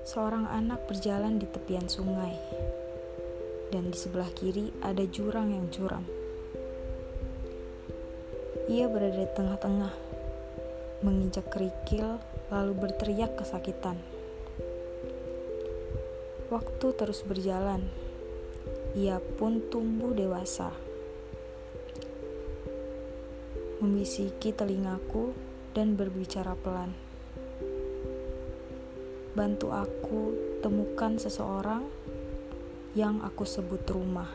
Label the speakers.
Speaker 1: Seorang anak berjalan di tepian sungai, dan di sebelah kiri ada jurang yang curam. Ia berada di tengah-tengah, menginjak kerikil, lalu berteriak kesakitan. Waktu terus berjalan, ia pun tumbuh dewasa, membisiki telingaku dan berbicara pelan bantu aku temukan seseorang yang aku sebut rumah.